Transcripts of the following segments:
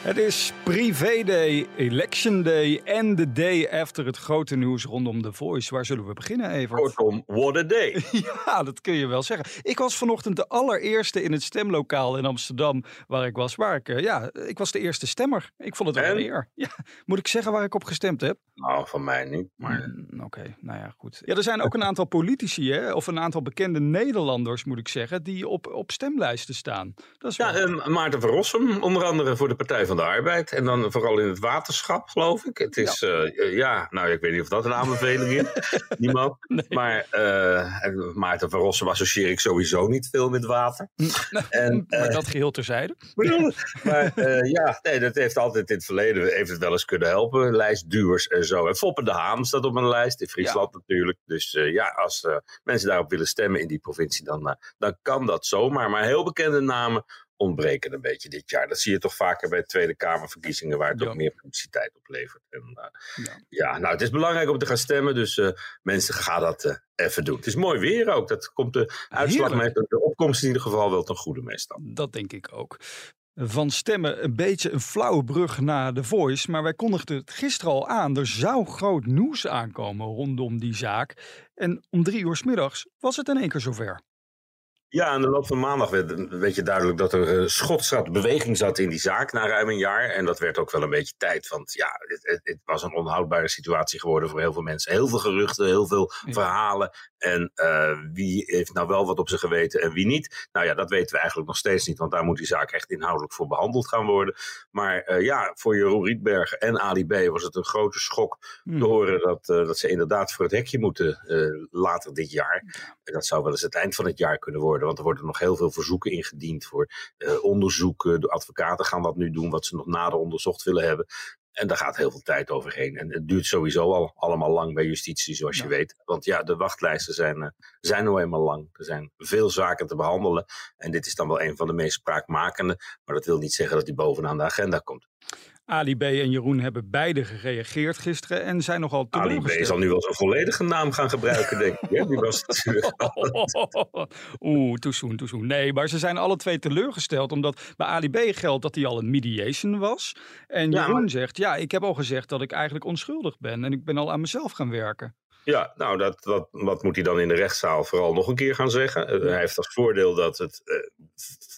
Het is Privé Day, Election Day en de day after het grote nieuws rondom The Voice. Waar zullen we beginnen, Evert? Kortom, what a day. Ja, dat kun je wel zeggen. Ik was vanochtend de allereerste in het stemlokaal in Amsterdam waar ik was. Waar ik, eh, ja, ik was de eerste stemmer. Ik vond het wel een eer. Ja, moet ik zeggen waar ik op gestemd heb? Nou, van mij niet. Maar Mm, Oké, nou ja, goed. Ja, er zijn ook een aantal politici, hè, of een aantal bekende Nederlanders, moet ik zeggen, die op, op stemlijsten staan. Dat is ja, wel... Maarten van Rossum, onder andere voor de Partij van de Arbeid. En dan vooral in het waterschap, geloof ik. Het is, ja, ja nou, ik weet niet of dat een aanbeveling is. Niemand. Maar eh, en Maarten van Rossum associeer ik sowieso niet veel met water. En, maar eh, dat geheel terzijde. bedoel, maar eh, ja, nee, dat heeft altijd in het verleden heeft het wel eens kunnen helpen. Lijstduwers en zo. En Foppe de Haan staat op een lijst, in Friesland natuurlijk. Dus eh, ja, als eh, mensen daarop willen stemmen in die provincie, dan, eh, dan kan dat zomaar. Maar heel bekende namen ontbreken een beetje dit jaar. Dat zie je toch vaker bij Tweede Kamerverkiezingen, waar het Ja. ook meer publiciteit oplevert. En, eh, Ja. ja, nou, het is belangrijk om te gaan stemmen, dus eh, mensen gaan dat eh, even doen. Het is mooi weer ook. Dat komt de uitslag met de opkomst in ieder geval wel ten goede meestal. Dat denk ik ook. Van stemmen een beetje een flauwe brug naar The Voice. Maar wij kondigden het gisteren al aan. Er zou groot nieuws aankomen rondom die zaak. En om drie uur 's middags was het in één keer zover. Ja, aan de loop van maandag werd een beetje duidelijk dat er eh, schot zat, beweging zat in die zaak na ruim een jaar. En dat werd ook wel een beetje tijd, want ja, het, het, was een onhoudbare situatie geworden voor heel veel mensen. Heel veel geruchten, heel veel Ja. verhalen. En eh, wie heeft nou wel wat op zijn geweten en wie niet? Nou ja, dat weten we eigenlijk nog steeds niet, want daar moet die zaak echt inhoudelijk voor behandeld gaan worden. Maar eh, ja, voor Jeroen Rietberg en Ali B was het een grote schok Hmm. te horen dat, dat ze inderdaad voor het hekje moeten later dit jaar. En dat zou wel eens het eind van het jaar kunnen worden, want er worden nog heel veel verzoeken ingediend voor eh, onderzoeken. De advocaten gaan dat nu doen, wat ze nog nader onderzocht willen hebben. En daar gaat heel veel tijd overheen. En het duurt sowieso al allemaal lang bij justitie, zoals Ja. je weet. Want ja, de wachtlijsten zijn, eh, zijn nou eenmaal lang. Er zijn veel zaken te behandelen. En dit is dan wel een van de meest spraakmakende. Maar dat wil niet zeggen dat die bovenaan de agenda komt. Ali B en Jeroen hebben beide gereageerd gisteren en zijn nogal Ali B zal nu wel zijn volledige naam gaan gebruiken, denk ik. hè? Die was natuurlijk Oeh, toezoen, toezoen. Nee, maar ze zijn alle twee teleurgesteld. Omdat bij Ali B geldt dat hij al een mediation was. En Ja, Jeroen maar- zegt, ja, ik heb al gezegd dat ik eigenlijk onschuldig ben. En ik ben al aan mezelf gaan werken. Ja, nou, dat, dat, wat moet hij dan in de rechtszaal vooral nog een keer gaan zeggen? Eh, hij heeft als voordeel dat het eh,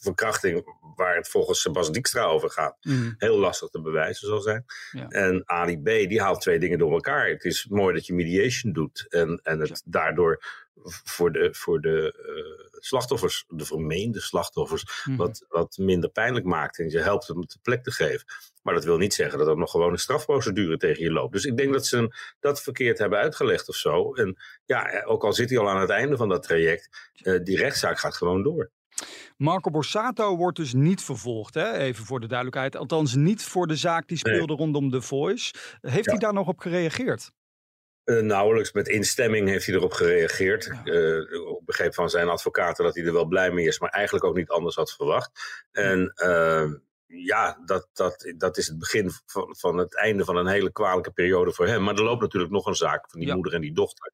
verkrachting, waar het volgens Sebas Dijkstra over gaat, Mm, heel lastig te bewijzen zal zijn. Ja. En Ali B, die haalt twee dingen door elkaar. Het is mooi dat je mediation doet en, en het daardoor voor de, voor de eh, slachtoffers, de vermeende slachtoffers, Mhm. wat, wat minder pijnlijk maakt. En je helpt hem de plek te geven. Maar dat wil niet zeggen dat er nog gewoon een strafprocedure tegen je loopt. Dus ik denk dat ze hem dat verkeerd hebben uitgelegd of zo. En ja, eh, ook al zit hij al aan het einde van dat traject, eh, die rechtszaak gaat gewoon door. Marco Borsato wordt dus niet vervolgd, hè? even voor de duidelijkheid. Althans niet voor de zaak die Nee. speelde rondom The Voice. Heeft Ja. hij daar nog op gereageerd? Eh, nauwelijks met instemming heeft hij erop gereageerd. Ja. Eh, ik begreep van zijn advocaten dat hij er wel blij mee is, maar eigenlijk ook niet anders had verwacht. En eh, ja, dat, dat, dat is het begin van, van het einde van een hele kwalijke periode voor hem. Maar er loopt natuurlijk nog een zaak van die Ja. moeder en die dochter.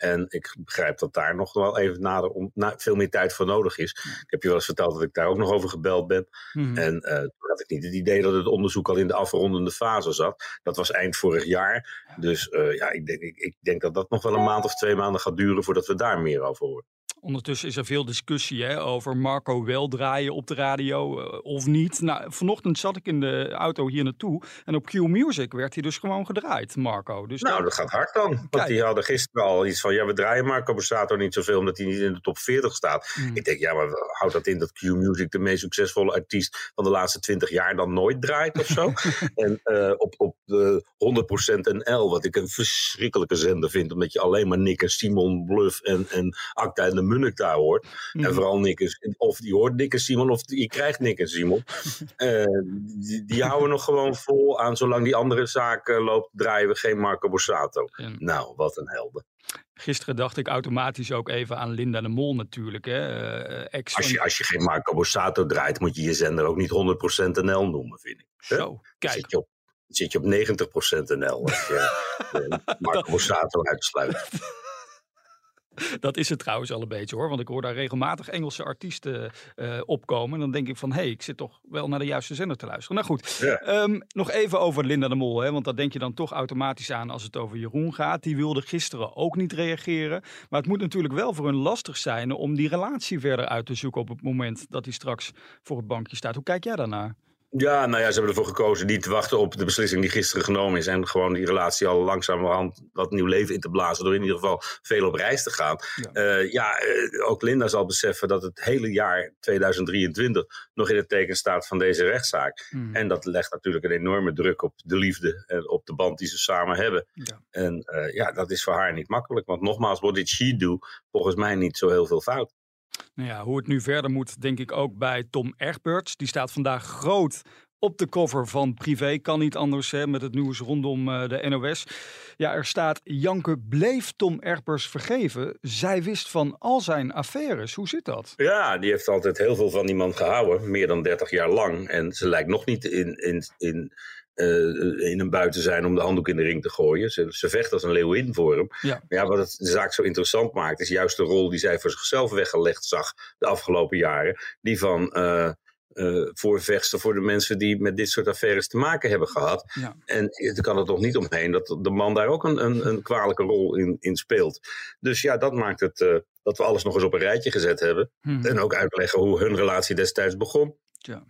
En ik begrijp dat daar nog wel even nader om, na, veel meer tijd voor nodig is. Ik heb je wel eens verteld dat ik daar ook nog over gebeld ben. Mhm. En eh, toen had ik niet het idee dat het onderzoek al in de afrondende fase zat. Dat was eind vorig jaar. Dus eh, ja, ik denk, ik, ik denk dat dat nog wel een maand of twee maanden gaat duren voordat we daar meer over horen. Ondertussen is er veel discussie hè, over Marco wel draaien op de radio eh, of niet. Nou, vanochtend zat ik in de auto hier naartoe en op Q Music werd hij dus gewoon gedraaid, Marco. Dus Nou, dat gaat hard dan. Want Kijk. die hadden gisteren al iets van, ja, we draaien Marco Borsato niet zoveel omdat hij niet in de top 40 staat. Mm. Ik denk, ja, maar houdt dat in dat Q-Music de meest succesvolle artiest van de laatste 20 jaar dan nooit draait of zo? en eh, op, op de 100% NL, wat ik een verschrikkelijke zender vind, omdat je alleen maar Nick en Simon Bluff en, en Acta en de Munnik daar hoort. En Mhm. vooral Nick en, of die hoort Nick en Simon of die krijgt Nick en Simon. Eh, die, die houden nog gewoon vol aan, zolang die andere zaak eh, loopt, draaien we geen Marco Borsato. Nou, wat een helden. gisteren dacht ik automatisch ook even aan Linda de Mol natuurlijk. Hè? eh, ex Als je, als je geen Marco Borsato draait, moet je je zender ook niet 100% NL noemen, vind ik. Hè? Zo, kijk. Zit je op, zit je op 90% NL als je Marco Borsato uitsluit. Dat is het trouwens al een beetje hoor. Want ik hoor daar regelmatig Engelse artiesten eh, opkomen. En dan denk ik van, hé, hey, ik zit toch wel naar de juiste zender te luisteren. Nou goed, Ja. Ehm, nog even over Linda de Mol. Hè, want daar denk je dan toch automatisch aan als het over Jeroen gaat. Die wilde gisteren ook niet reageren. Maar het moet natuurlijk wel voor hun lastig zijn om die relatie verder uit te zoeken op het moment dat hij straks voor het bankje staat. Hoe kijk jij daarnaar? Ja, nou ja, ze hebben ervoor gekozen niet te wachten op de beslissing die gisteren genomen is. En gewoon die relatie al langzamerhand wat nieuw leven in te blazen. Door in ieder geval veel op reis te gaan. Ja. Ja, ja eh, ook Linda zal beseffen dat het hele jaar 2023 nog in het teken staat van deze rechtszaak. Hmm. En dat legt natuurlijk een enorme druk op de liefde en op de band die ze samen hebben. Ja. En eh, ja, dat is voor haar niet makkelijk. Want nogmaals, what did she do? Volgens mij niet zo heel veel fout. Nou ja, hoe het nu verder moet, denk ik ook bij Tom Egberts. Die staat vandaag groot op de cover van Privé. Kan niet anders hè, met het nieuws rondom eh, de NOS. Ja, er staat: Janke bleef Tom Egberts vergeven. Zij wist van al zijn affaires. Hoe zit dat? Ja, die heeft altijd heel veel van die man gehouden. Meer dan 30 jaar lang. En ze lijkt nog niet in, in, in, eh, in een buiten zijn om de handdoek in de ring te gooien. Ze, ze vecht als een leeuwin voor hem. Ja. Maar ja, wat het de zaak zo interessant maakt, is juist de rol die zij voor zichzelf weggelegd zag de afgelopen jaren. Die van eh eh, voorvechter voor de mensen die met dit soort affaires te maken hebben gehad. Ja. En je kan er toch niet omheen dat de man daar ook een, een, een kwalijke rol in, in speelt. Dus ja, dat maakt het eh, dat we alles nog eens op een rijtje gezet hebben. Hm. En ook uitleggen hoe hun relatie destijds begon. Ja.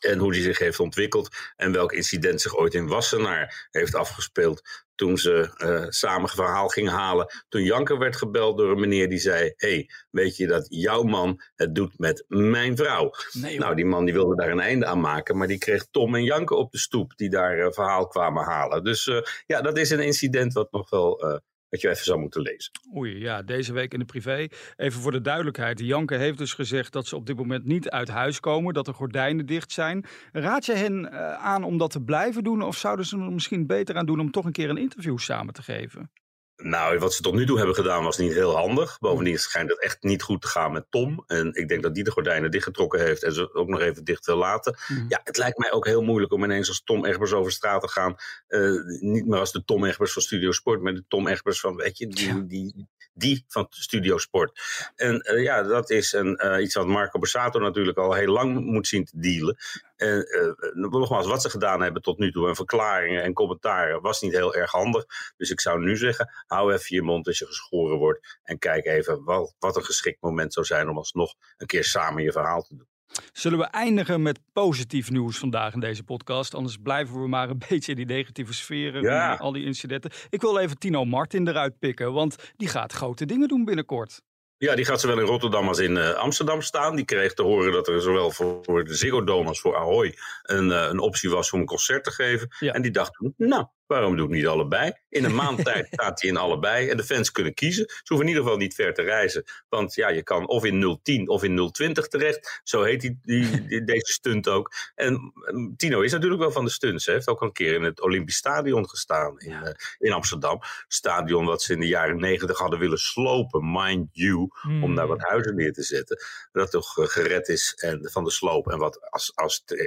En hoe die zich heeft ontwikkeld. En welk incident zich ooit in Wassenaar heeft afgespeeld. Toen ze eh, samen verhaal gingen halen. Toen Janker werd gebeld door een meneer die zei: hey, weet je dat jouw man het doet met mijn vrouw? Nee. Nou, die man die wilde daar een einde aan maken. Maar die kreeg Tom en Janke op de stoep. Die daar eh, verhaal kwamen halen. Dus eh, ja, dat is een incident wat nog wel. Wat je even zou moeten lezen. Oei, ja, deze week in de privé. Even voor de duidelijkheid. Janke heeft dus gezegd dat ze op dit moment niet uit huis komen, dat de gordijnen dicht zijn. Raad je hen eh, aan om dat te blijven doen of zouden ze er misschien beter aan doen om toch een keer een interview samen te geven? Nou, wat ze tot nu toe hebben gedaan was niet heel handig. Bovendien schijnt het echt niet goed te gaan met Tom. En ik denk dat die de gordijnen dichtgetrokken heeft en ze ook nog even dicht wil laten. Mhm. Ja, het lijkt mij ook heel moeilijk om ineens als Tom Egbers over straat te gaan. Eh, niet meer als de Tom Egbers van Studio Sport, maar de Tom Egbers van, weet je, die, Ja. die, die van Studio Sport. En eh, ja, dat is een, eh, iets wat Marco Borsato natuurlijk al heel lang moet zien te dealen. En eh, nogmaals, wat ze gedaan hebben tot nu toe en verklaringen en commentaren was niet heel erg handig. Dus ik zou nu zeggen, hou even je mond als je geschoren wordt. En kijk even wat, wat een geschikt moment zou zijn om alsnog een keer samen je verhaal te doen. Zullen we eindigen met positief nieuws vandaag in deze podcast? Anders blijven we maar een beetje in die negatieve sferen. Ja. Al die incidenten. Ik wil even Tino Martin eruit pikken, want die gaat grote dingen doen binnenkort. Ja, die gaat zowel in Rotterdam als in eh, Amsterdam staan. Die kreeg te horen dat er zowel voor, voor de Ziggo Dome als voor Ahoy een, eh, een optie was om een concert te geven. Ja. En die dacht toen, nou, waarom doe ik niet allebei? In een maand tijd staat hij in allebei en de fans kunnen kiezen. Ze hoeven in ieder geval niet ver te reizen. Want ja, je kan of in 010 of in 020 terecht. Zo heet die, die, die- deze stunt ook. En eh, Tino is natuurlijk wel van de stunts. Hij heeft ook al een keer in het Olympisch Stadion gestaan in, eh, in Amsterdam. Stadion wat ze in de jaren negentig hadden willen slopen, mind you Hmm. om daar wat huizen neer te zetten. Dat toch eh, gered is en, van de sloop. En wat als, als eh,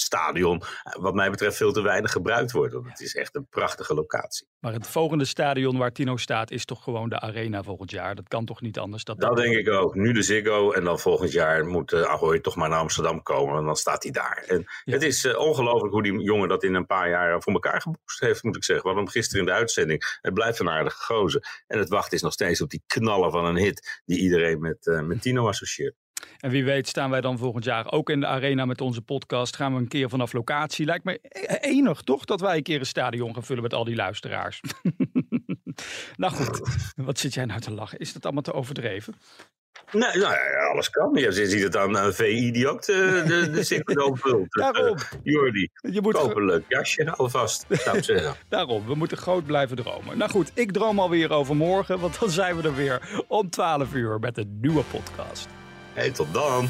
concertstadion, eh, wat mij betreft, veel te weinig gebruikt wordt. Want het is echt een prachtige locatie. Maar het volgende stadion waar Tino staat is toch gewoon de Arena volgend jaar. Dat kan toch niet anders? Dat, Dat denk ik ook. Nu de Ziggo en dan volgend jaar moet eh, Ahoy toch maar naar Amsterdam komen. En dan staat hij daar. En Ja. het is eh, ongelooflijk hoe die jongen dat in een paar jaar voor elkaar geboost heeft, moet ik zeggen. We hadden hem gisteren in de uitzending. Het blijft een aardige gozer. En het wachten is nog steeds op die knallen van een hit die iedereen met, met Tino associeert. En wie weet staan wij dan volgend jaar ook in de Arena met onze podcast. Gaan we een keer vanaf locatie. Lijkt me e- enig toch dat wij een keer een stadion gaan vullen met al die luisteraars. nou goed, wat zit jij nou te lachen? Is dat allemaal te overdreven? Nee, nou ja, alles kan. Je ziet het aan, aan VI die ook de, de, de vult. Daarom. Jordi, Je moet koop een leuk jasje alvast, zou ik zeggen. Daarom, we moeten groot blijven dromen. Nou goed, ik droom alweer over morgen, want dan zijn we er weer om 12 uur met een nieuwe podcast. Hey, tot dan.